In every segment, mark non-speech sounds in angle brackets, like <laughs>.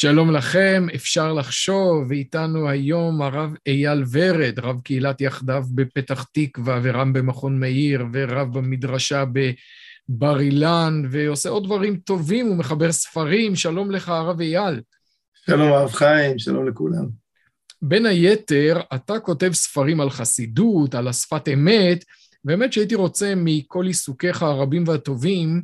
שלום לכם, אפשר לחשוב, ואיתנו היום הרב אייל ורד, רב קהילת יחדיו בפתח תקווה, ורם במכון מאיר, ורב במדרשה בבר אילן, ועושה עוד דברים טובים, הוא מחבר ספרים. שלום לך, הרב אייל. שלום, הרב חיים, שלום לכולם. בין היתר, אתה כותב ספרים על חסידות, על השפת אמת, באמת שהייתי רוצה מכל עיסוקיך הרבים והטובים,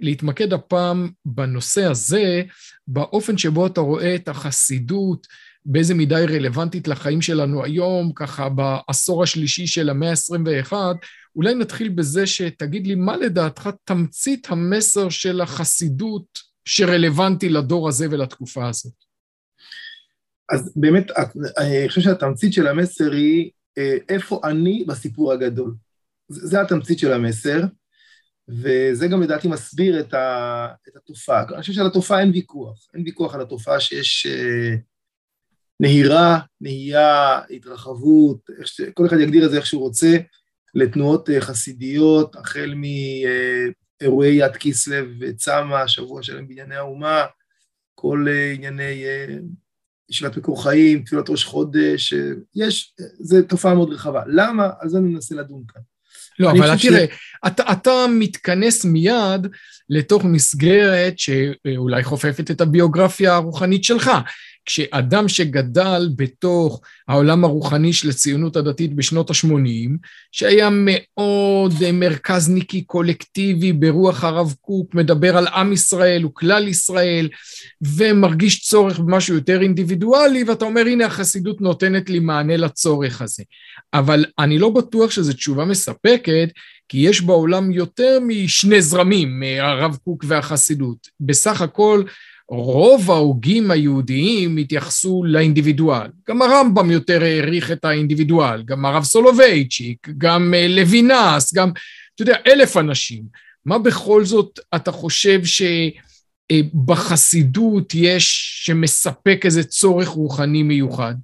להתמקד הפעם בנושא הזה, באופן שבו אתה רואה את החסידות, באיזה מידה היא רלוונטית לחיים שלנו היום, ככה בעשור השלישי של המאה ה-21. אולי נתחיל בזה שתגיד לי מה לדעתך תמצית המסר של החסידות שרלוונטי לדור הזה ולתקופה הזאת. אז באמת, אני חושב שהתמצית של המסר היא אה, איפה אני בסיפור הגדול. זה התמצית של המסר. וזה גם לדעתי מסביר את, ה, את התופעה. אני חושב שעל התופעה אין ויכוח, אין ויכוח על התופעה שיש אה, נהירה, נהייה, התרחבות, ש... כל אחד יגדיר את זה איך שהוא רוצה, לתנועות אה, חסידיות, החל מאירועי יד כיסלב וצמא, שבוע שלם בענייני האומה, כל אה, ענייני אה, ישיבת מקור חיים, תפילת ראש חודש, אה, יש, זו תופעה מאוד רחבה. למה? על זה אני מנסה לדון כאן. לא, אבל תראה, ש... אתה, אתה מתכנס מיד לתוך מסגרת שאולי חופפת את הביוגרפיה הרוחנית שלך. כשאדם שגדל בתוך העולם הרוחני של הציונות הדתית בשנות ה-80, שהיה מאוד מרכזניקי קולקטיבי ברוח הרב קוק, מדבר על עם ישראל וכלל ישראל, ומרגיש צורך במשהו יותר אינדיבידואלי, ואתה אומר, הנה החסידות נותנת לי מענה לצורך הזה. אבל אני לא בטוח שזו תשובה מספקת, כי יש בעולם יותר משני זרמים, הרב קוק והחסידות. בסך הכל, רוב ההוגים היהודיים התייחסו לאינדיבידואל. גם הרמב"ם יותר העריך את האינדיבידואל, גם הרב סולובייצ'יק, גם אה, לוינס, גם, אתה יודע, אלף אנשים. מה בכל זאת אתה חושב שבחסידות יש, שמספק איזה צורך רוחני מיוחד?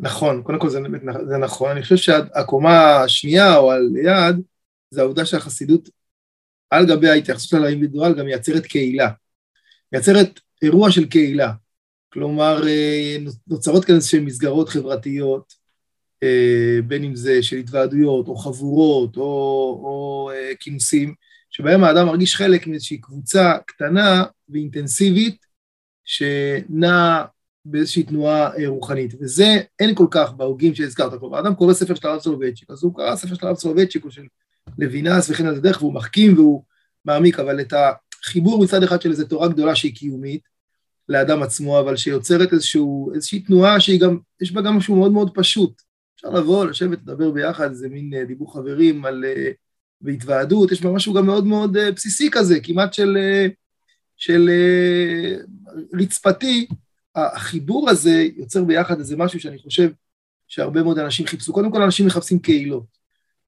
נכון, קודם כל זה, זה נכון. אני חושב שהקומה השנייה או על יד, זה העובדה שהחסידות, על גבי ההתייחסות שלה לאינדיבידואל, גם מייצרת קהילה. מייצרת אירוע של קהילה. כלומר, אה, נוצרות כאן איזשהן מסגרות חברתיות, אה, בין אם זה של התוועדויות, או חבורות, או, או אה, כינוסים, שבהם האדם מרגיש חלק מאיזושהי קבוצה קטנה ואינטנסיבית, שנעה באיזושהי תנועה רוחנית. וזה אין כל כך בהוגים שהזכרת. כלומר, האדם קורא ספר של הרב סולובייצ'יק, אז הוא קרא ספר של הרב סולובייצ'יק או של לוינס וכן על הדרך, והוא מחכים והוא מעמיק, אבל את ה... חיבור מצד אחד של איזו תורה גדולה שהיא קיומית לאדם עצמו, אבל שיוצרת איזשהו, איזושהי תנועה שהיא גם, יש בה גם משהו מאוד מאוד פשוט. אפשר לבוא, לשבת, לדבר ביחד, איזה מין אה, דיבור חברים על... אה, בהתוועדות, יש בה משהו גם מאוד מאוד אה, בסיסי כזה, כמעט של, של רצפתי. החיבור הזה יוצר ביחד איזה משהו שאני חושב שהרבה מאוד אנשים חיפשו. קודם כל, אנשים מחפשים קהילות.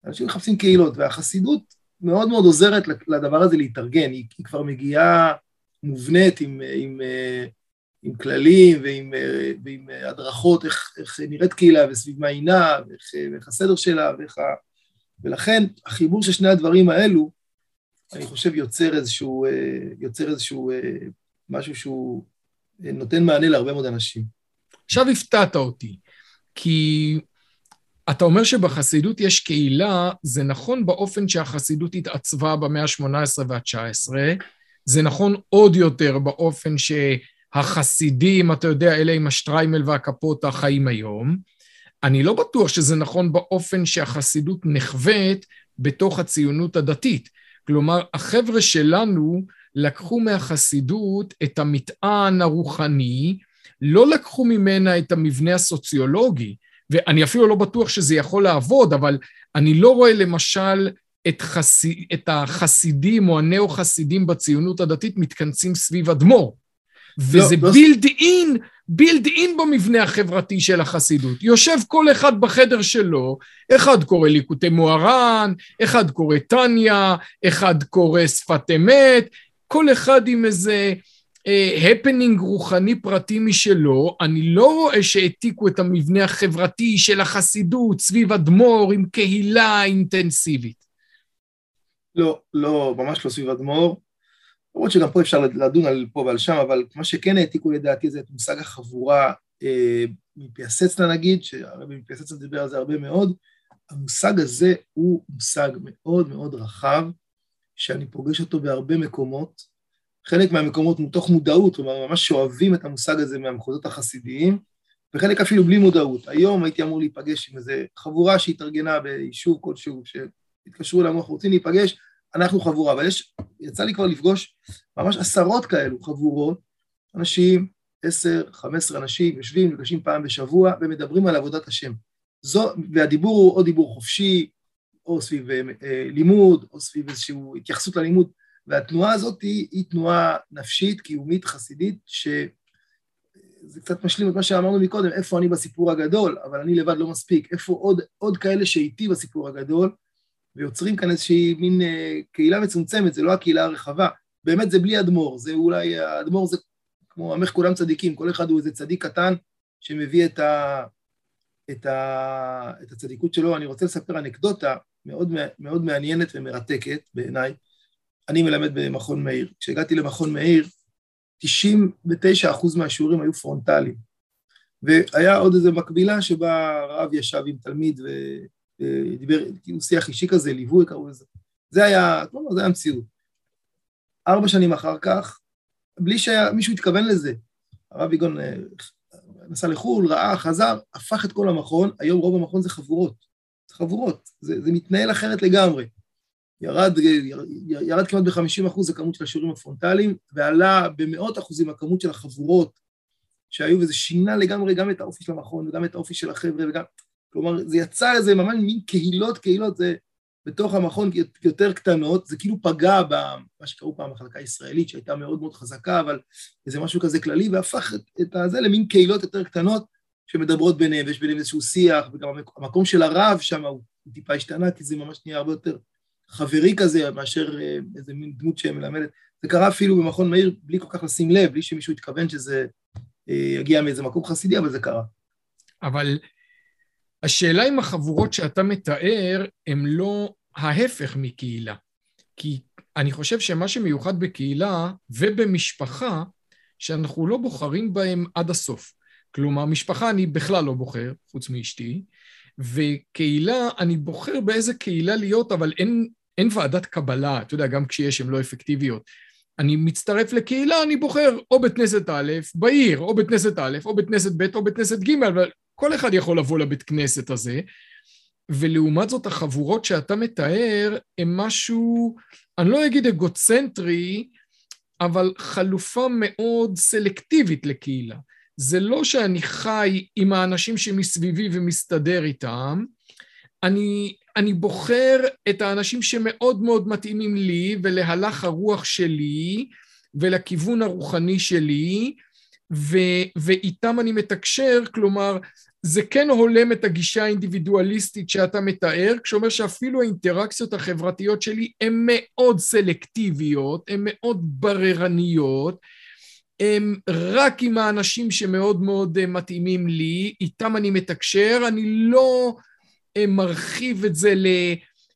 אנשים מחפשים קהילות, והחסידות מאוד מאוד עוזרת לדבר הזה להתארגן, היא, היא כבר מגיעה מובנית עם, עם, עם כללים ועם, ועם הדרכות, איך, איך נראית קהילה וסביב מה היא נעה, ואיך, ואיך הסדר שלה, ואיך ה... ולכן החיבור של שני הדברים האלו, אני חושב יוצר איזשהו, יוצר איזשהו משהו שהוא נותן מענה להרבה מאוד אנשים. עכשיו הפתעת אותי, כי אתה אומר שבחסידות יש קהילה, זה נכון באופן שהחסידות התעצבה במאה ה-18 וה-19, זה נכון עוד יותר באופן שהחסידים, אתה יודע, אלה עם השטריימל והכפות החיים היום. אני לא בטוח שזה נכון באופן שהחסידות נחווית בתוך הציונות הדתית. כלומר, החבר'ה שלנו לקחו מהחסידות את המטען הרוחני, לא לקחו ממנה את המבנה הסוציולוגי, ואני אפילו לא בטוח שזה יכול לעבוד, אבל אני לא רואה למשל את, חסי, את החסידים או הנאו-חסידים בציונות הדתית מתכנסים סביב אדמו"ר. וזה לא, בילד לא... אין, בילד אין במבנה החברתי של החסידות. יושב כל אחד בחדר שלו, אחד קורא ליקוטי מוהר"ן, אחד קורא טניה, אחד קורא שפת אמת, כל אחד עם איזה הפנינג רוחני פרטי משלו, אני לא רואה שהעתיקו את המבנה החברתי של החסידות סביב אדמו"ר עם קהילה אינטנסיבית. לא, לא, ממש לא סביב אדמו"ר. למרות שגם פה אפשר לדון על פה ועל שם, אבל מה שכן העתיקו לדעתי זה את מושג החבורה אה, מפיאסצנה נגיד, שהרבי מפיאסצנה דיבר על זה הרבה מאוד, המושג הזה הוא מושג מאוד מאוד רחב, שאני פוגש אותו בהרבה מקומות, חלק מהמקומות מתוך מודעות, כלומר ממש שואבים את המושג הזה מהמחוזות החסידיים, וחלק אפילו בלי מודעות. היום הייתי אמור להיפגש עם איזו חבורה שהתארגנה ביישוב כלשהו, שהתקשרו אלינו, אנחנו רוצים להיפגש, אנחנו חבורה, אבל יש, יצא לי כבר לפגוש ממש עשרות כאלו חבורות, אנשים, עשר, חמש עשרה אנשים, יושבים, נפגשים פעם בשבוע ומדברים על עבודת השם. זו, והדיבור הוא או דיבור חופשי, או סביב אה, לימוד, או סביב איזושהי התייחסות ללימוד, והתנועה הזאת היא, היא תנועה נפשית, קיומית, חסידית, שזה קצת משלים את מה שאמרנו מקודם, איפה אני בסיפור הגדול, אבל אני לבד לא מספיק, איפה עוד, עוד כאלה שאיתי בסיפור הגדול, ויוצרים כאן איזושהי מין אה, קהילה מצומצמת, זה לא הקהילה הרחבה, באמת זה בלי אדמו"ר, זה אולי, האדמו"ר זה כמו עמך כולם צדיקים, כל אחד הוא איזה צדיק קטן שמביא את, ה, את, ה, את הצדיקות שלו. אני רוצה לספר אנקדוטה מאוד, מאוד מעניינת ומרתקת בעיניי. אני מלמד במכון מאיר. כשהגעתי למכון מאיר, 99% מהשיעורים היו פרונטליים. והיה עוד איזו מקבילה שבה הרב ישב עם תלמיד ודיבר, כאילו שיח אישי כזה, ליווי קראו לזה. זה היה, כלומר, זה היה המציאות. ארבע שנים אחר כך, בלי שמישהו התכוון לזה, הרב יגון אה, נסע לחו"ל, ראה, חזר, הפך את כל המכון, היום רוב המכון זה חבורות. זה חבורות, זה, זה מתנהל אחרת לגמרי. ירד, ירד כמעט ב-50 אחוז הכמות של השיעורים הפרונטליים, ועלה במאות אחוזים הכמות של החבורות שהיו, וזה שינה לגמרי גם את האופי של המכון וגם את האופי של החבר'ה, וגם, כלומר, זה יצא איזה ממש מין קהילות, קהילות, זה בתוך המכון יותר קטנות, זה כאילו פגע במה שקראו פעם המחלקה הישראלית, שהייתה מאוד מאוד חזקה, אבל זה משהו כזה כללי, והפך את זה למין קהילות יותר קטנות שמדברות ביניהם, ויש ביניהם איזשהו שיח, וגם המקום של הרב שם הוא טיפה השתנה, כי זה ממש נהיה הרבה יותר חברי כזה, מאשר אה, איזה מין דמות שמלמדת. זה קרה אפילו במכון מאיר בלי כל כך לשים לב, בלי שמישהו התכוון שזה אה, יגיע מאיזה מקום חסידי, אבל זה קרה. אבל השאלה אם החבורות שאתה מתאר הן לא ההפך מקהילה. כי אני חושב שמה שמיוחד בקהילה ובמשפחה, שאנחנו לא בוחרים בהם עד הסוף. כלומר, משפחה אני בכלל לא בוחר, חוץ מאשתי, וקהילה, אני בוחר באיזה קהילה להיות, אבל אין, אין ועדת קבלה, אתה יודע, גם כשיש, הן לא אפקטיביות. אני מצטרף לקהילה, אני בוחר או בית כנסת א', בעיר, או בית כנסת א', או בית כנסת ב', או בית כנסת ג', אבל כל אחד יכול לבוא לבית כנסת הזה, ולעומת זאת החבורות שאתה מתאר הם משהו, אני לא אגיד אגוצנטרי, אבל חלופה מאוד סלקטיבית לקהילה. זה לא שאני חי עם האנשים שמסביבי ומסתדר איתם, אני, אני בוחר את האנשים שמאוד מאוד מתאימים לי ולהלך הרוח שלי ולכיוון הרוחני שלי, ו, ואיתם אני מתקשר, כלומר, זה כן הולם את הגישה האינדיבידואליסטית שאתה מתאר, כשאומר שאפילו האינטראקציות החברתיות שלי הן מאוד סלקטיביות, הן מאוד בררניות, הן רק עם האנשים שמאוד מאוד אה, מתאימים לי, איתם אני מתקשר, אני לא מרחיב את זה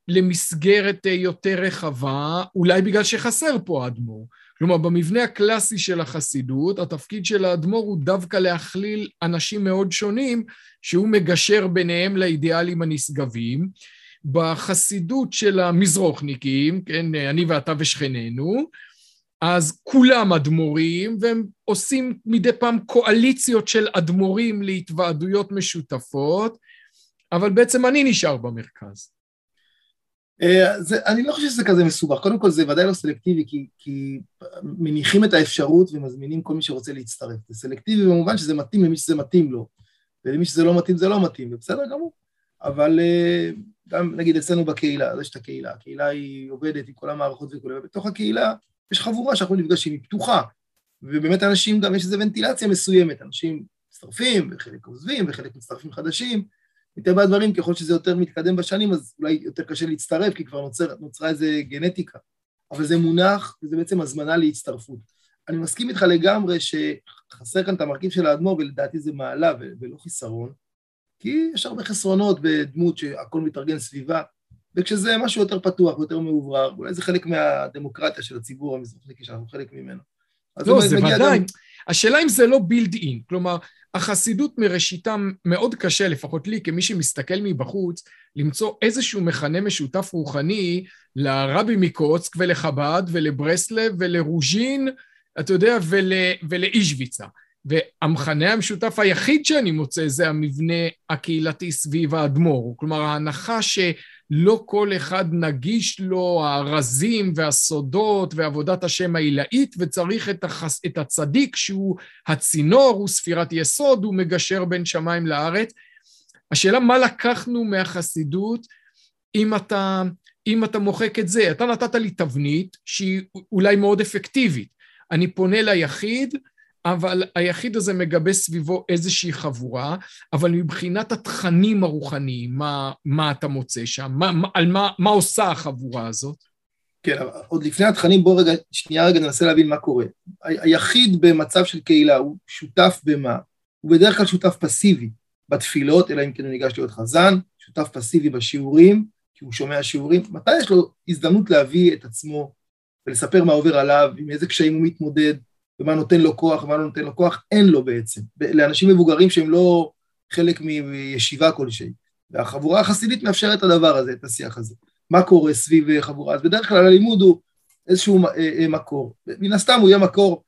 למסגרת אה, יותר רחבה, אולי בגלל שחסר פה אדמו"ר. כלומר, במבנה הקלאסי של החסידות, התפקיד של האדמו"ר הוא דווקא להכליל אנשים מאוד שונים, שהוא מגשר ביניהם לאידיאלים הנשגבים. בחסידות של המזרוחניקים, כן, אני ואתה ושכנינו, אז כולם אדמו"רים, והם עושים מדי פעם קואליציות של אדמו"רים להתוועדויות משותפות, אבל בעצם אני נשאר במרכז. אה, זה, אני לא חושב שזה כזה מסובך, קודם כל זה ודאי לא סלקטיבי כי, כי מניחים את האפשרות ומזמינים כל מי שרוצה להצטרף, זה סלקטיבי במובן שזה מתאים למי שזה מתאים לו, ולמי שזה לא מתאים זה לא מתאים, זה בסדר גמור, אבל אה, גם נגיד אצלנו בקהילה, אז יש את הקהילה, הקהילה היא עובדת עם כל המערכות וכולי, ובתוך הקהילה יש חבורה שאנחנו נפגשים, היא פתוחה, ובאמת אנשים גם יש איזו ונטילציה מסוימת, אנשים מצטרפים וחלק עוזבים וחלק מצטרפים חדשים, מטבע הדברים, ככל שזה יותר מתקדם בשנים, אז אולי יותר קשה להצטרף, כי כבר נוצר, נוצרה איזה גנטיקה. אבל זה מונח, וזה בעצם הזמנה להצטרפות. אני מסכים איתך לגמרי שחסר כאן את המרכיב של האדמו"ר, ולדעתי זה מעלה ולא חיסרון, כי יש הרבה חסרונות בדמות שהכל מתארגן סביבה. וכשזה משהו יותר פתוח ויותר מאוברר, אולי זה חלק מהדמוקרטיה של הציבור המזרחי, שאנחנו חלק ממנו. לא, זה ודאי. השאלה אם זה לא בילד אין, כלומר, החסידות מראשיתה מאוד קשה, לפחות לי, כמי שמסתכל מבחוץ, למצוא איזשהו מכנה משותף רוחני לרבי מקוצק ולחב"ד ולברסלב ולרוז'ין, אתה יודע, ול, ולאישוויצה. והמכנה המשותף היחיד שאני מוצא זה המבנה הקהילתי סביב האדמו"ר. כלומר, ההנחה שלא כל אחד נגיש לו הרזים והסודות ועבודת השם העילאית, וצריך את, החס... את הצדיק שהוא הצינור, הוא ספירת יסוד, הוא מגשר בין שמיים לארץ. השאלה מה לקחנו מהחסידות אם אתה, אם אתה מוחק את זה. אתה נתת לי תבנית שהיא אולי מאוד אפקטיבית. אני פונה ליחיד, אבל היחיד הזה מגבה סביבו איזושהי חבורה, אבל מבחינת התכנים הרוחניים, מה, מה אתה מוצא שם? מה, מה, על מה, מה עושה החבורה הזאת? כן, עוד לפני התכנים, בוא רגע, שנייה רגע ננסה להבין מה קורה. היחיד במצב של קהילה הוא שותף במה? הוא בדרך כלל שותף פסיבי בתפילות, אלא אם כן הוא ניגש להיות חזן, שותף פסיבי בשיעורים, כי הוא שומע שיעורים. מתי יש לו הזדמנות להביא את עצמו ולספר מה עובר עליו, עם איזה קשיים הוא מתמודד, ומה נותן לו כוח ומה לא נותן לו כוח, אין לו בעצם. לאנשים מבוגרים שהם לא חלק מישיבה כלשהי. והחבורה החסידית מאפשרת את הדבר הזה, את השיח הזה. מה קורה סביב חבורה? אז בדרך כלל הלימוד הוא איזשהו אה, אה, מקור. מן הסתם הוא יהיה מקור,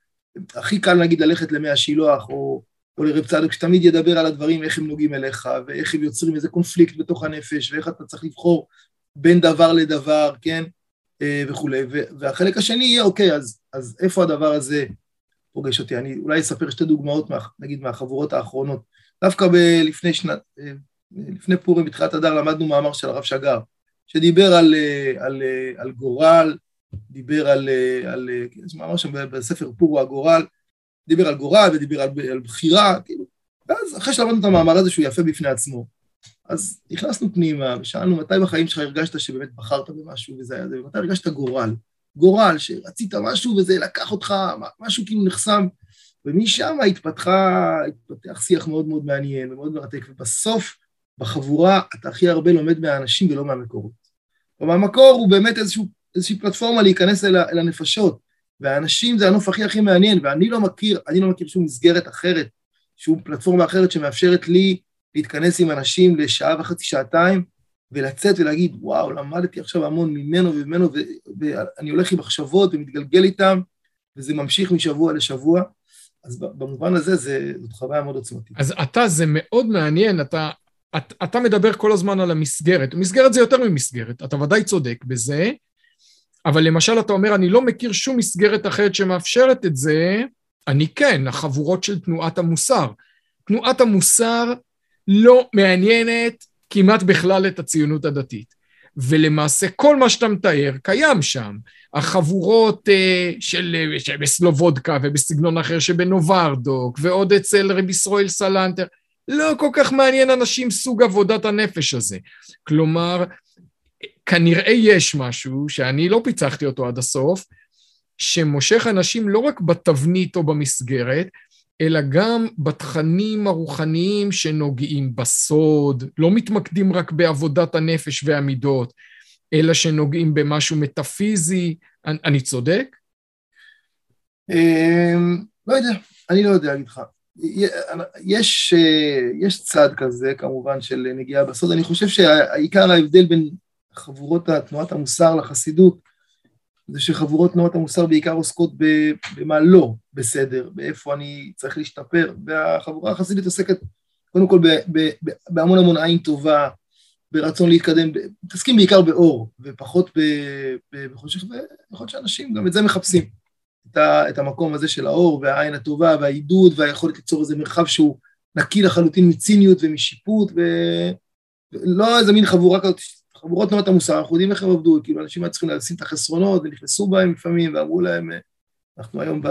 הכי קל נגיד ללכת למי השילוח, או, או לרב צדוק, שתמיד ידבר על הדברים, איך הם נוגעים אליך, ואיך הם יוצרים איזה קונפליקט בתוך הנפש, ואיך אתה צריך לבחור בין דבר לדבר, כן? אה, וכולי. והחלק השני יהיה, אוקיי, אז, אז איפה הדבר הזה פוגש אותי. אני אולי אספר שתי דוגמאות, מה, נגיד, מהחבורות האחרונות. דווקא לפני שנת, אה, לפני פורים, בתחילת אדר, למדנו מאמר של הרב שגר, שדיבר על, אה, על, אה, על גורל, דיבר על, על, יש מאמר שם בספר פורו הגורל, דיבר על גורל ודיבר על, על בחירה, כאילו, ואז אחרי שלמדנו את המאמר הזה שהוא יפה בפני עצמו, אז נכנסנו פנימה ושאלנו מתי בחיים שלך הרגשת שבאמת בחרת במשהו וזה היה זה, ומתי הרגשת גורל. גורל, שרצית משהו וזה לקח אותך, משהו כאילו נחסם, ומשם התפתחה, התפתח שיח מאוד מאוד מעניין ומאוד מרתק, ובסוף, בחבורה, אתה הכי הרבה לומד מהאנשים ולא מהמקורות. כלומר, המקור הוא באמת איזשהו, איזושהי פלטפורמה להיכנס אל, אל הנפשות, והאנשים זה הנוף הכי הכי מעניין, ואני לא מכיר, אני לא מכיר שום מסגרת אחרת, שום פלטפורמה אחרת שמאפשרת לי להתכנס עם אנשים לשעה וחצי, שעתיים, ולצאת ולהגיד, וואו, למדתי עכשיו המון ממנו וממנו, ואני הולך עם מחשבות ומתגלגל איתם, וזה ממשיך משבוע לשבוע. אז במובן הזה זה, זאת חוויה מאוד עוצמתית. אז אתה, זה מאוד מעניין, אתה, אתה, אתה מדבר כל הזמן על המסגרת. מסגרת זה יותר ממסגרת, אתה ודאי צודק בזה, אבל למשל אתה אומר, אני לא מכיר שום מסגרת אחרת שמאפשרת את זה, אני כן, החבורות של תנועת המוסר. תנועת המוסר לא מעניינת כמעט בכלל את הציונות הדתית. ולמעשה כל מה שאתה מתאר קיים שם. החבורות uh, של, uh, שבסלובודקה ובסגנון אחר שבנוברדוק, ועוד אצל רבי ישראל סלנטר, לא כל כך מעניין אנשים סוג עבודת הנפש הזה. כלומר, כנראה יש משהו, שאני לא פיצחתי אותו עד הסוף, שמושך אנשים לא רק בתבנית או במסגרת, אלא גם בתכנים הרוחניים שנוגעים בסוד, לא מתמקדים רק בעבודת הנפש והמידות, אלא שנוגעים במשהו מטאפיזי. אני, אני צודק? אמ, לא יודע, אני לא יודע להגיד לך. יש, יש צד כזה, כמובן, של נגיעה בסוד. אני חושב שהעיקר ההבדל בין חבורות תנועת המוסר לחסידות, זה שחבורות תנועות המוסר בעיקר עוסקות במה לא בסדר, באיפה אני צריך להשתפר, והחבורה החסידית עוסקת קודם כל בהמון המון עין טובה, ברצון להתקדם, מתעסקים בעיקר באור, ופחות בחושך, ויכול להיות שאנשים גם את זה מחפשים, את, ה, את המקום הזה של האור והעין הטובה והעידוד והיכולת ליצור איזה מרחב שהוא נקי לחלוטין מציניות ומשיפוט, ולא איזה מין חבורה כזאת חבורות תנועת המוסר, אנחנו יודעים איך הם עבדו, כאילו אנשים היו צריכים לשים את החסרונות ונכנסו בהם לפעמים ואמרו להם, אנחנו היום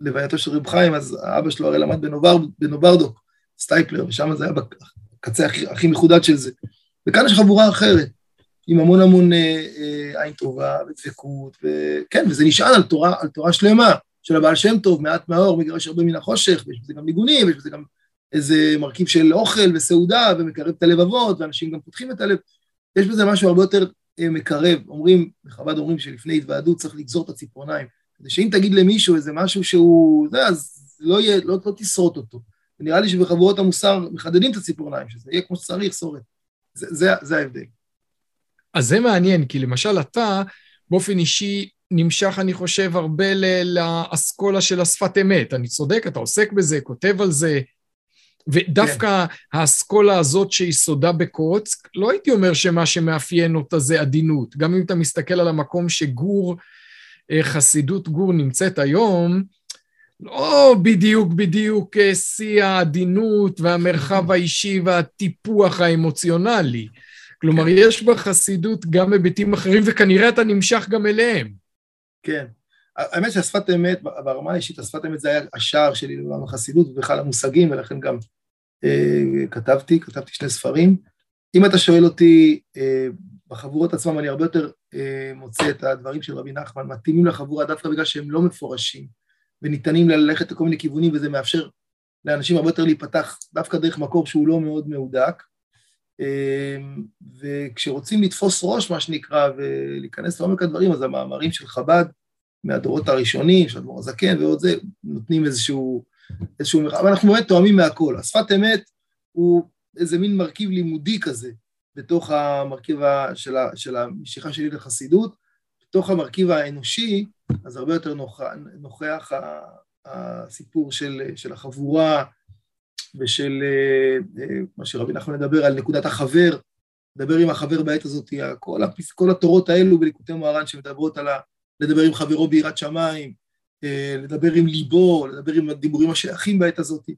בלווייתו של רב חיים, אז האבא שלו הרי למד בנובר, בנוברדוק, סטייפלר, ושם זה היה בקצה הכי, הכי מחודד של זה. וכאן יש חבורה אחרת, עם המון המון אה, אה, עין טובה ודבקות, וכן, וזה נשען על תורה, על תורה שלמה של הבעל שם טוב, מעט מהאור מגרש הרבה מן החושך, ויש בזה גם ניגונים, ויש בזה גם איזה מרכיב של אוכל וסעודה ומקרב את הלבבות, ואנשים גם פותחים את הלב. יש בזה משהו הרבה יותר אה, מקרב. אומרים, בחב"ד אומרים שלפני התוועדות צריך לגזור את הציפורניים. כדי שאם תגיד למישהו איזה משהו שהוא, זה, אז לא, יהיה, לא, לא תשרוט אותו. ונראה לי שבחבורות המוסר מחדדים את הציפורניים, שזה יהיה כמו שצריך, סורת. זה, זה, זה ההבדל. אז זה מעניין, כי למשל אתה, באופן אישי, נמשך, אני חושב, הרבה לאסכולה של השפת אמת. אני צודק, אתה עוסק בזה, כותב על זה. ודווקא כן. האסכולה הזאת שיסודה בקוץ, לא הייתי אומר שמה שמאפיין אותה זה עדינות. גם אם אתה מסתכל על המקום שגור, אה, חסידות גור נמצאת היום, לא בדיוק בדיוק אה, שיא העדינות והמרחב האישי והטיפוח האמוציונלי. כלומר, כן. יש בחסידות גם היבטים אחרים, וכנראה אתה נמשך גם אליהם. כן. האמת שהשפת אמת, ברמה האישית, השפת אמת זה היה השער שלי לעולם החסידות ובכלל המושגים, ולכן גם אה, כתבתי, כתבתי שני ספרים. אם אתה שואל אותי, אה, בחבורות עצמם אני הרבה יותר אה, מוצא את הדברים של רבי נחמן, מתאימים לחבורה דווקא בגלל שהם לא מפורשים, וניתנים ללכת לכל מיני כיוונים, וזה מאפשר לאנשים הרבה יותר להיפתח דווקא דרך מקור שהוא לא מאוד מהודק. אה, וכשרוצים לתפוס ראש, מה שנקרא, ולהיכנס לעומק הדברים, אז המאמרים של חב"ד, מהדורות הראשונים, של אדמו"ר הזקן ועוד זה, נותנים איזשהו, איזשהו אבל אנחנו באמת תואמים מהכל. השפת אמת הוא איזה מין מרכיב לימודי כזה, בתוך המרכיב של, של המשיכה שלי לחסידות, בתוך המרכיב האנושי, אז הרבה יותר נוכח, נוכח הסיפור של, של החבורה ושל אה, אה, מה שרבי נחמן מדבר על נקודת החבר, לדבר עם החבר בעת הזאת, כל, כל התורות האלו בליקוטי מוהר"ן שמדברות על ה... לדבר עם חברו ביראת שמיים, אה, לדבר עם ליבו, לדבר עם הדיבורים השייכים בעת הזאת,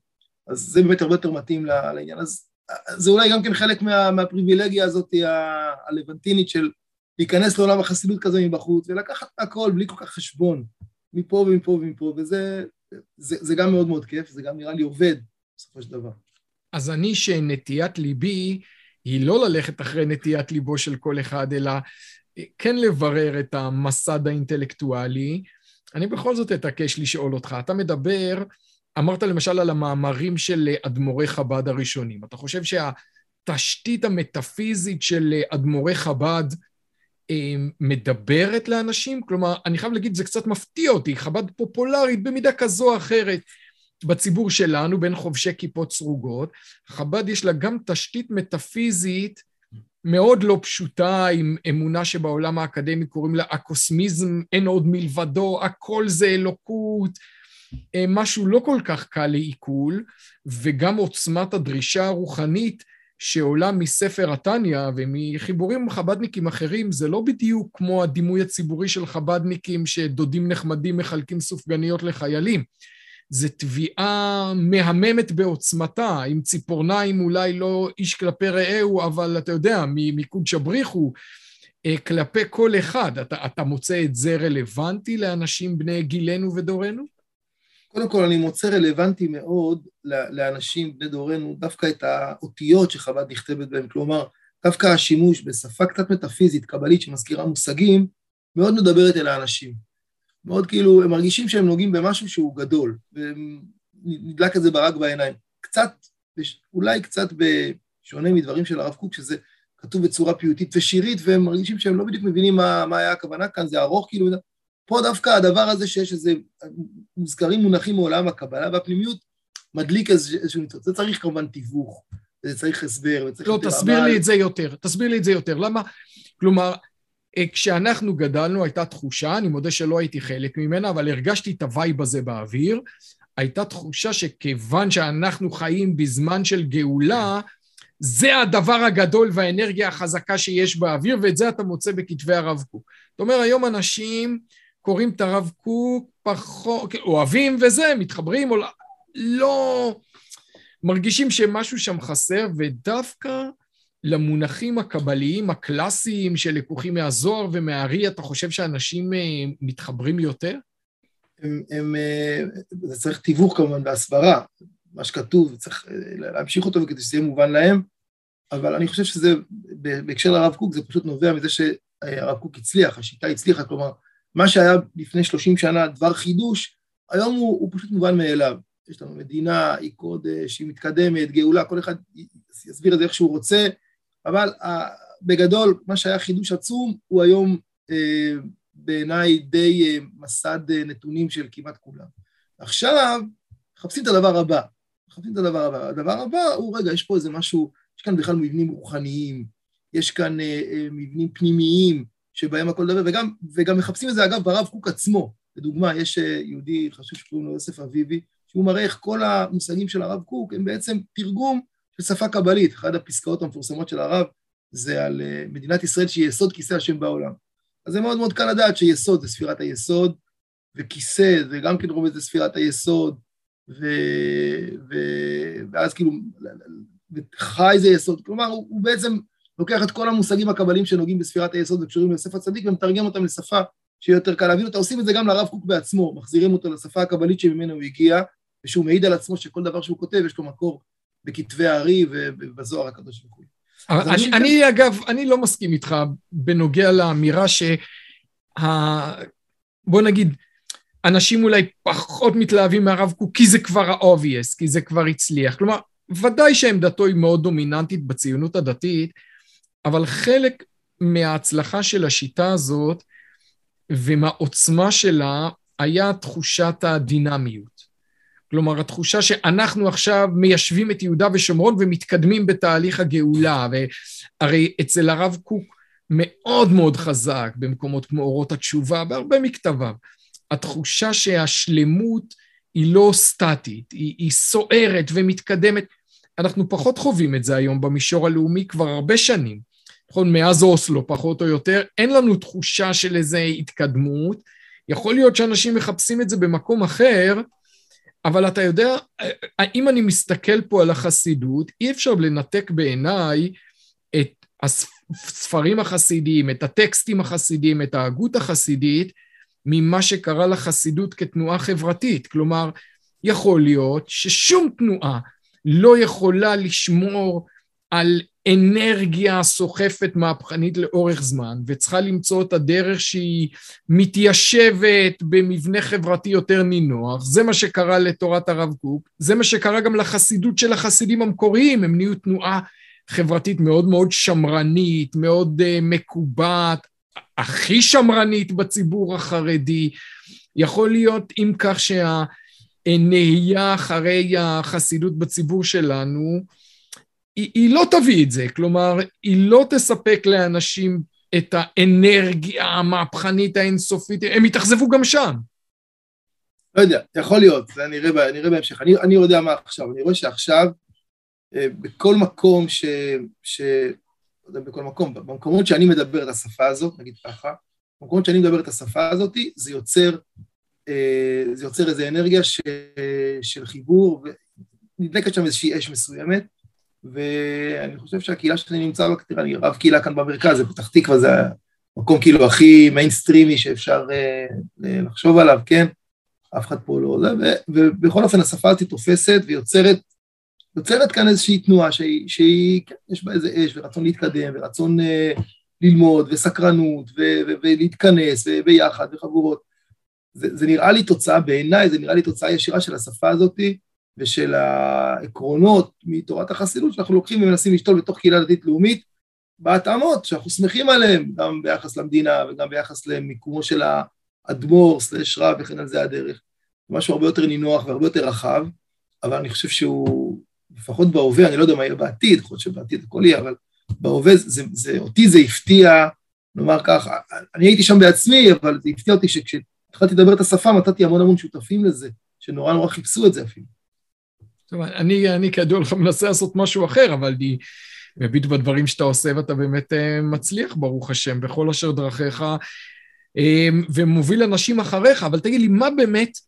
אז זה באמת הרבה יותר מתאים לעניין. אז זה אולי גם כן חלק מה, מהפריבילגיה הזאת הלבנטינית של להיכנס לעולם החסידות כזה מבחוץ ולקחת הכל בלי כל כך חשבון, מפה ומפה ומפה, וזה זה, זה גם מאוד מאוד כיף, זה גם נראה לי עובד בסופו של דבר. אז אני שנטיית ליבי היא לא ללכת אחרי נטיית ליבו של כל אחד, אלא כן לברר את המסד האינטלקטואלי. אני בכל זאת אתעקש לשאול אותך. אתה מדבר, אמרת למשל על המאמרים של אדמו"רי חב"ד הראשונים. אתה חושב שהתשתית המטאפיזית של אדמו"רי חב"ד אה, מדברת לאנשים? כלומר, אני חייב להגיד, זה קצת מפתיע אותי, חב"ד פופולרית במידה כזו או אחרת. בציבור שלנו, בין חובשי כיפות סרוגות, חב"ד יש לה גם תשתית מטאפיזית מאוד לא פשוטה, עם אמונה שבעולם האקדמי קוראים לה הקוסמיזם, אין עוד מלבדו, הכל זה אלוקות, אה, משהו לא כל כך קל לעיכול, וגם עוצמת הדרישה הרוחנית שעולה מספר התניא ומחיבורים חבדניקים אחרים, זה לא בדיוק כמו הדימוי הציבורי של חבדניקים שדודים נחמדים מחלקים סופגניות לחיילים. זה תביעה מהממת בעוצמתה, עם ציפורניים אולי לא איש כלפי רעהו, אבל אתה יודע, מקודש הבריחו, אה, כלפי כל אחד. אתה, אתה מוצא את זה רלוונטי לאנשים בני גילנו ודורנו? קודם כל, אני מוצא רלוונטי מאוד לאנשים בני דורנו, דווקא את האותיות שחב"ד נכתבת בהן, כלומר, דווקא השימוש בשפה קצת מטאפיזית, קבלית, שמזכירה מושגים, מאוד מדברת אל האנשים. מאוד כאילו, הם מרגישים שהם נוגעים במשהו שהוא גדול, ונדלק את זה ברק בעיניים. קצת, אולי קצת בשונה מדברים של הרב קוק, שזה כתוב בצורה פיוטית ושירית, והם מרגישים שהם לא בדיוק מבינים מה, מה היה הכוונה כאן, זה ארוך כאילו, פה דווקא הדבר הזה שיש איזה, מוזכרים מונחים מעולם הקבלה והפנימיות, מדליק איזשהו ניצוץ. זה צריך כמובן תיווך, וזה צריך הסבר, וצריך... לא, תסביר לי את זה יותר, תסביר לי את זה יותר. למה? כלומר, כשאנחנו גדלנו הייתה תחושה, אני מודה שלא הייתי חלק ממנה, אבל הרגשתי את ה vibe הזה באוויר, הייתה תחושה שכיוון שאנחנו חיים בזמן של גאולה, זה הדבר הגדול והאנרגיה החזקה שיש באוויר, ואת זה אתה מוצא בכתבי הרב קוק. זאת אומרת, היום אנשים קוראים את הרב קוק פחות, אוהבים וזה, מתחברים, או לא, לא מרגישים שמשהו שם חסר, ודווקא למונחים הקבליים הקלאסיים שלקוחים מהזוהר ומהארי, אתה חושב שאנשים אה, מתחברים יותר? הם, הם, אה, זה צריך תיווך כמובן בהסברה, מה שכתוב, צריך אה, להמשיך אותו כדי שזה יהיה מובן להם, אבל אני חושב שזה, בהקשר לרב קוק, זה פשוט נובע מזה שהרב קוק הצליח, השיטה הצליחה, כלומר, מה שהיה לפני 30 שנה דבר חידוש, היום הוא, הוא פשוט מובן מאליו. יש לנו מדינה, היא קודש, היא מתקדמת, גאולה, כל אחד יסביר את זה איך שהוא רוצה, אבל בגדול, מה שהיה חידוש עצום, הוא היום אה, בעיניי די אה, מסד אה, נתונים של כמעט כולם. עכשיו, מחפשים את הדבר הבא. מחפשים את הדבר הבא. הדבר הבא הוא, רגע, יש פה איזה משהו, יש כאן בכלל מבנים רוחניים, יש כאן אה, אה, מבנים פנימיים שבהם הכל דבר, וגם, וגם מחפשים את זה, אגב, ברב קוק עצמו. לדוגמה, יש אה, יהודי חשוב שקוראים לו יוסף אביבי, שהוא מראה איך כל המושגים של הרב קוק הם בעצם תרגום של שפה קבלית. אחת הפסקאות המפורסמות של הרב זה על אה, מדינת ישראל שהיא יסוד כיסא השם בעולם. אז זה מאוד מאוד קל לדעת שיסוד זה ספירת היסוד, וכיסא זה גם כן רומז לספירת היסוד, ו... ו... ואז כאילו, חי זה יסוד. כלומר, הוא, הוא בעצם לוקח את כל המושגים הקבליים שנוגעים בספירת היסוד וקשורים ליוסף הצדיק ומתרגם אותם לשפה שיהיה יותר קל להבין אותה. עושים את זה גם לרב קוק בעצמו, מחזירים אותו לשפה הקבלית שממנו הוא הגיע, ושהוא מעיד על עצמו שכל דבר שהוא כותב יש לו מקור בכתבי הארי ובזוהר הקדוש וכו'. אני, אני כן... אגב, אני לא מסכים איתך בנוגע לאמירה שה... בוא נגיד, אנשים אולי פחות מתלהבים מהרב קוק כי זה כבר ה-obvious, כי זה כבר הצליח. כלומר, ודאי שעמדתו היא מאוד דומיננטית בציונות הדתית, אבל חלק מההצלחה של השיטה הזאת ומהעוצמה שלה היה תחושת הדינמיות. כלומר, התחושה שאנחנו עכשיו מיישבים את יהודה ושומרון ומתקדמים בתהליך הגאולה, והרי אצל הרב קוק מאוד מאוד חזק במקומות כמו אורות התשובה, בהרבה מכתביו. התחושה שהשלמות היא לא סטטית, היא, היא סוערת ומתקדמת. אנחנו פחות חווים את זה היום במישור הלאומי כבר הרבה שנים. נכון, מאז אוסלו פחות או יותר, אין לנו תחושה של איזו התקדמות. יכול להיות שאנשים מחפשים את זה במקום אחר, אבל אתה יודע, אם אני מסתכל פה על החסידות, אי אפשר לנתק בעיניי את הספרים החסידיים, את הטקסטים החסידיים, את ההגות החסידית, ממה שקרה לחסידות כתנועה חברתית. כלומר, יכול להיות ששום תנועה לא יכולה לשמור על אנרגיה סוחפת מהפכנית לאורך זמן, וצריכה למצוא את הדרך שהיא מתיישבת במבנה חברתי יותר נינוח. זה מה שקרה לתורת הרב קוק, זה מה שקרה גם לחסידות של החסידים המקוריים, הם נהיו תנועה חברתית מאוד מאוד שמרנית, מאוד uh, מקובעת, הכי שמרנית בציבור החרדי. יכול להיות אם כך שהנהייה אחרי החסידות בציבור שלנו, היא, היא לא תביא את זה, כלומר, היא לא תספק לאנשים את האנרגיה המהפכנית האינסופית, הם יתאכזבו גם שם. לא יודע, יכול להיות, זה נראה, נראה בהמשך. אני, אני יודע מה עכשיו, אני רואה שעכשיו אה, בכל מקום ש... ש... לא יודע, בכל מקום, במקומות שאני מדבר את השפה הזאת, נגיד ככה, במקומות שאני מדבר את השפה הזאת, זה יוצר, אה, זה יוצר איזו אנרגיה ש... של חיבור, ונדלקת שם איזושהי אש מסוימת, ואני חושב שהקהילה שאני נמצא בה, תראה, אני רב קהילה כאן במרכז, זה פתח תקווה, זה המקום כאילו הכי מיינסטרימי שאפשר אה, לחשוב עליו, כן? אף אחד פה לא... זה, ובכל אופן השפה הזאת תופסת ויוצרת יוצרת כאן איזושהי תנועה שהיא, שהיא כן, יש בה איזה אש ורצון להתקדם ורצון אה, ללמוד וסקרנות ו, ו, ולהתכנס ביחד וחבורות. זה, זה נראה לי תוצאה, בעיניי זה נראה לי תוצאה ישירה של השפה הזאתי, ושל העקרונות מתורת החסידות שאנחנו לוקחים ומנסים לשתול בתוך קהילה דתית לאומית בהתאמות שאנחנו שמחים עליהן, גם ביחס למדינה וגם ביחס למיקומו של האדמו"ר סלש רב וכן על זה הדרך. משהו הרבה יותר נינוח והרבה יותר רחב, אבל אני חושב שהוא, לפחות בהווה, אני לא יודע מה יהיה בעתיד, יכול להיות שבעתיד הכל יהיה, אבל בהווה, זה, זה, אותי זה הפתיע, נאמר ככה, אני הייתי שם בעצמי, אבל זה הפתיע אותי שכשהתחלתי לדבר את השפה, מצאתי המון המון שותפים לזה, שנורא נורא חיפשו את זה אפילו. טוב, אני, אני כידוע לך מנסה לעשות משהו אחר, אבל אני מביט בדברים שאתה עושה ואתה באמת uh, מצליח, ברוך השם, בכל אשר דרכיך, um, ומוביל אנשים אחריך, אבל תגיד לי, מה באמת,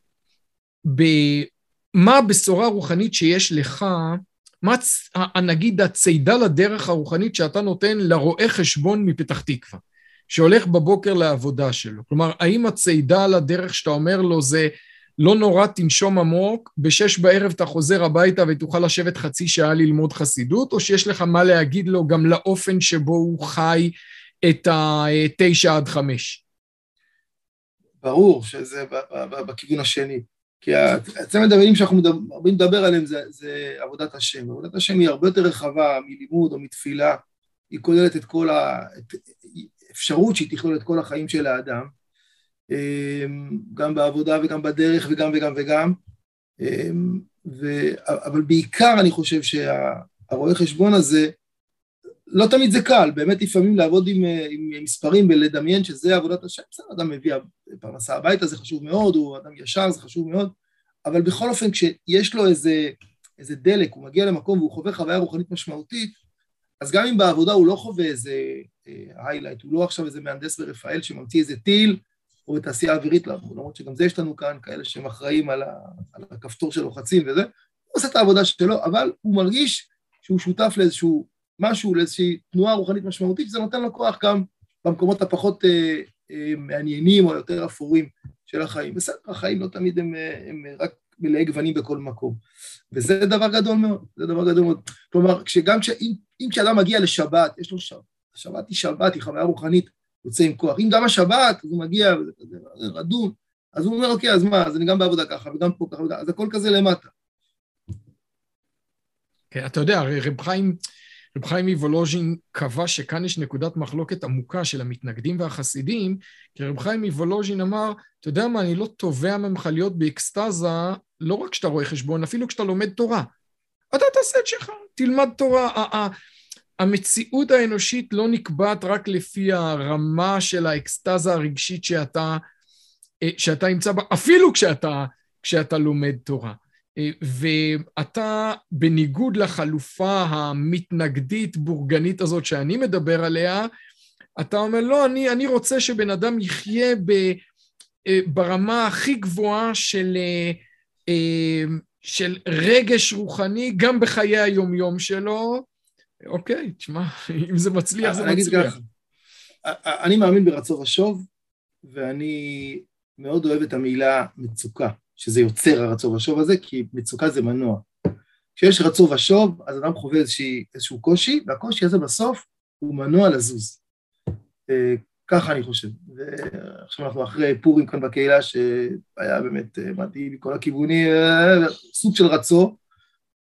ב, מה הבשורה הרוחנית שיש לך, מה נגיד הצידה לדרך הרוחנית שאתה נותן לרואה חשבון מפתח תקווה, שהולך בבוקר לעבודה שלו? כלומר, האם הצידה לדרך שאתה אומר לו זה לא נורא תנשום עמוק, בשש בערב אתה חוזר הביתה ותוכל לשבת חצי שעה ללמוד חסידות, או שיש לך מה להגיד לו גם לאופן שבו הוא חי את התשע עד חמש? ברור שזה בכיוון השני. כי הצמד המילים שאנחנו מדברים לדבר עליהם זה, זה עבודת השם. עבודת השם היא הרבה יותר רחבה מלימוד או מתפילה. היא כוללת את כל האפשרות שהיא תכלול את כל החיים של האדם, גם בעבודה וגם בדרך וגם וגם וגם, אמ, ו... אבל בעיקר אני חושב שהרואה חשבון הזה, לא תמיד זה קל, באמת לפעמים לעבוד עם, עם מספרים ולדמיין שזה עבודת השם, בסדר, אדם מביא פרנסה הביתה, זה חשוב מאוד, הוא אדם ישר, זה חשוב מאוד, אבל בכל אופן כשיש לו איזה, איזה דלק, הוא מגיע למקום והוא חווה חוויה רוחנית משמעותית, אז גם אם בעבודה הוא לא חווה איזה היילייט, אה, הוא לא עכשיו איזה מהנדס ברפאל שממציא איזה טיל, או בתעשייה אווירית, למרות שגם זה יש לנו כאן, כאלה שהם אחראים על, ה, על הכפתור של לוחצים וזה, הוא עושה את העבודה שלו, אבל הוא מרגיש שהוא שותף לאיזשהו משהו, לאיזושהי תנועה רוחנית משמעותית, שזה נותן לו כוח גם במקומות הפחות אה, אה, מעניינים או יותר אפורים של החיים. בסדר, החיים לא תמיד הם, אה, הם רק מלאי גוונים בכל מקום. וזה דבר גדול מאוד, זה דבר גדול מאוד. כלומר, כשגם כש... אם, אם כשאדם מגיע לשבת, יש לו שבת, השבת היא שבת, היא חוויה רוחנית, יוצא עם כוח. אם גם השבת, אז הוא מגיע, וזה כזה רדום, אז הוא אומר, אוקיי, אז מה, אז אני גם בעבודה ככה, וגם פה ככה, אז הכל כזה למטה. כן, אתה יודע, רב חיים, רב חיים מוולוז'ין קבע שכאן יש נקודת מחלוקת עמוקה של המתנגדים והחסידים, כי רב חיים מוולוז'ין אמר, אתה יודע מה, אני לא תובע ממך להיות באקסטזה, לא רק כשאתה רואה חשבון, אפילו כשאתה לומד תורה. אתה תעשה את שלך, תלמד תורה. המציאות האנושית לא נקבעת רק לפי הרמה של האקסטזה הרגשית שאתה, אה, שאתה נמצא בה, אפילו כשאתה, כשאתה לומד תורה. אה, ואתה, בניגוד לחלופה המתנגדית, בורגנית הזאת שאני מדבר עליה, אתה אומר, לא, אני, אני רוצה שבן אדם יחיה ב, אה, ברמה הכי גבוהה של, של רגש רוחני, גם בחיי היומיום שלו, אוקיי, תשמע, <laughs> אם זה מצליח, זה מצליח. אני מאמין ברצון ושוב, ואני מאוד אוהב את המילה מצוקה, שזה יוצר הרצון ושוב הזה, כי מצוקה זה מנוע. כשיש רצון ושוב, אז אדם חווה איזשהו קושי, והקושי הזה בסוף הוא מנוע לזוז. אה, ככה אני חושב. ועכשיו אנחנו אחרי פורים כאן בקהילה, שהיה באמת אה, מדהים מכל הכיוונים, אה, סוג של רצון.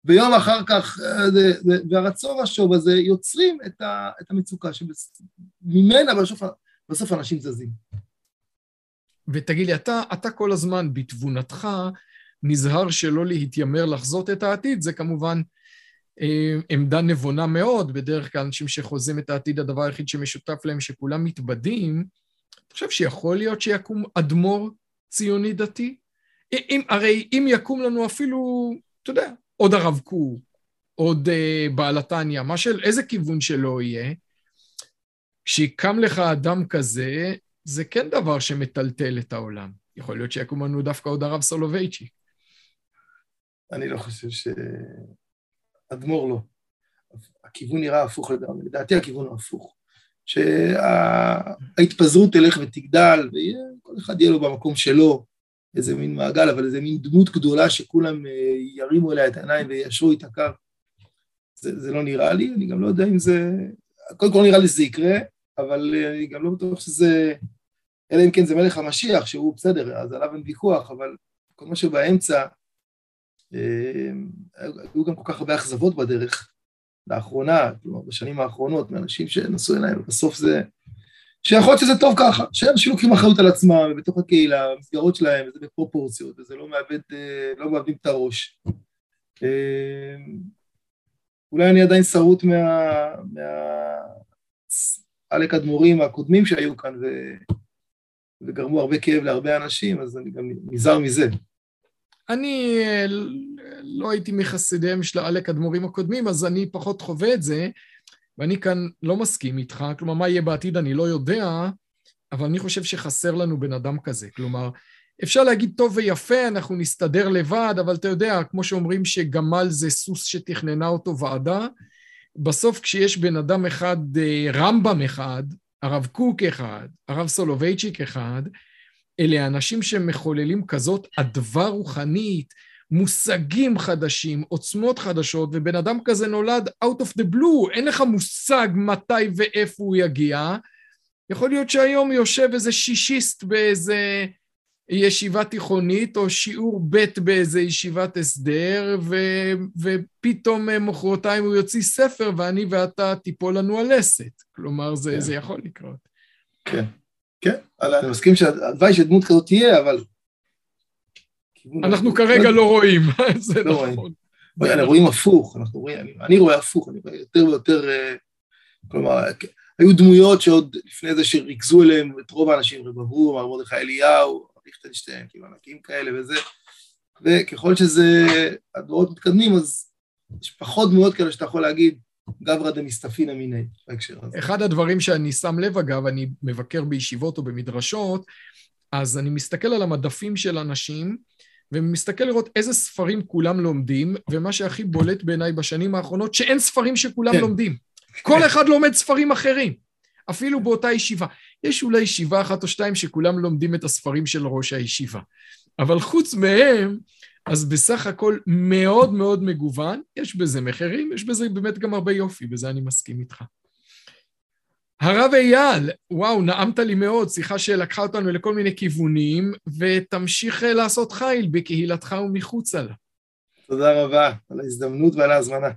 ויום אחר כך, אה, והרצון השוב הזה יוצרים את, ה, את המצוקה שממנה בסוף, בסוף אנשים זזים. ותגיד לי, אתה, אתה כל הזמן בתבונתך נזהר שלא להתיימר לחזות את העתיד, זה כמובן אה, עמדה נבונה מאוד, בדרך כלל אנשים שחוזים את העתיד, הדבר היחיד שמשותף להם שכולם מתבדים, אתה חושב שיכול להיות שיקום אדמו"ר ציוני דתי? אם, הרי אם יקום לנו אפילו, אתה יודע, עוד הרב קוק, עוד uh, בעל התניא, מה של, איזה כיוון שלא יהיה, כשיקם לך אדם כזה, זה כן דבר שמטלטל את העולם. יכול להיות שיקום לנו דווקא עוד הרב סולובייצ'יק. אני לא חושב ש... אדמו"ר לא. הכיוון נראה הפוך לגמרי, לדעתי הכיוון הוא הפוך. שההתפזרות תלך ותגדל, וכל אחד יהיה לו במקום שלו, איזה מין מעגל, אבל איזה מין דמות גדולה שכולם אה, ירימו אליה את העיניים ויישרו את הקו. זה, זה לא נראה לי, אני גם לא יודע אם זה... קודם כל נראה לי שזה יקרה, אבל אה, אני גם לא בטוח שזה... אלא אם כן זה מלך המשיח, שהוא בסדר, אז עליו אין ויכוח, אבל כל מה שבאמצע, אה, היו גם כל כך הרבה אכזבות בדרך, לאחרונה, כלומר בשנים האחרונות, מאנשים שנסעו אליהם, ובסוף זה... שיכול להיות שזה טוב ככה, שאנשים לוקחים אחריות על עצמם, בתוך הקהילה, המסגרות שלהם, וזה בפרופורציות, וזה לא מאבד, אה, לא מאבדים את הראש. אה, אולי אני עדיין שרוט מה... מה... עלק אדמו"רים הקודמים שהיו כאן ו... וגרמו הרבה כאב להרבה אנשים, אז אני גם נזהר מזה. אני אה, לא הייתי מחסידיהם של עלק אדמו"רים הקודמים, אז אני פחות חווה את זה. ואני כאן לא מסכים איתך, כלומר, מה יהיה בעתיד אני לא יודע, אבל אני חושב שחסר לנו בן אדם כזה. כלומר, אפשר להגיד טוב ויפה, אנחנו נסתדר לבד, אבל אתה יודע, כמו שאומרים שגמל זה סוס שתכננה אותו ועדה, בסוף כשיש בן אדם אחד, אה, רמב"ם אחד, הרב קוק אחד, הרב סולובייצ'יק אחד, אלה אנשים שמחוללים כזאת אדווה רוחנית, מושגים חדשים, עוצמות חדשות, ובן אדם כזה נולד out of the blue, אין לך מושג מתי ואיפה הוא יגיע. יכול להיות שהיום יושב איזה שישיסט באיזה ישיבה תיכונית או שיעור ב' באיזה ישיבת הסדר, ו, ופתאום מחרתיים הוא יוציא ספר ואני ואתה תיפול לנו הלסת. כלומר, זה, כן. זה יכול לקרות. כן, כן, אני מסכים שהלוואי שדמות כזאת תהיה, אבל... אנחנו כרגע לא רואים, <laughs> זה לא נכון. רואים. רואים הפוך, אנחנו רואים, אני, רואה הפוך, אני רואה יותר ויותר, אה, כלומר, היו דמויות שעוד לפני זה שריכזו אליהם את רוב האנשים, רב אברום, מר מרדכי אליהו, ליכטנשטיין, כאילו ענקים כאלה וזה, וככל שזה, הדורות מתקדמים, אז יש פחות דמויות כאלה שאתה יכול להגיד, גברא דמסתפינא מיני, בהקשר הזה. אחד הדברים שאני שם לב, אגב, אני מבקר בישיבות או במדרשות, אז אני מסתכל על המדפים של אנשים, ומסתכל לראות איזה ספרים כולם לומדים, ומה שהכי בולט בעיניי בשנים האחרונות, שאין ספרים שכולם כן. לומדים. כל אחד לומד ספרים אחרים, אפילו באותה ישיבה. יש אולי ישיבה אחת או שתיים שכולם לומדים את הספרים של ראש הישיבה. אבל חוץ מהם, אז בסך הכל מאוד מאוד מגוון, יש בזה מחירים, יש בזה באמת גם הרבה יופי, בזה אני מסכים איתך. הרב אייל, וואו, נעמת לי מאוד, שיחה שלקחה אותנו לכל מיני כיוונים, ותמשיך לעשות חיל בקהילתך ומחוצה לה. תודה רבה על ההזדמנות ועל ההזמנה.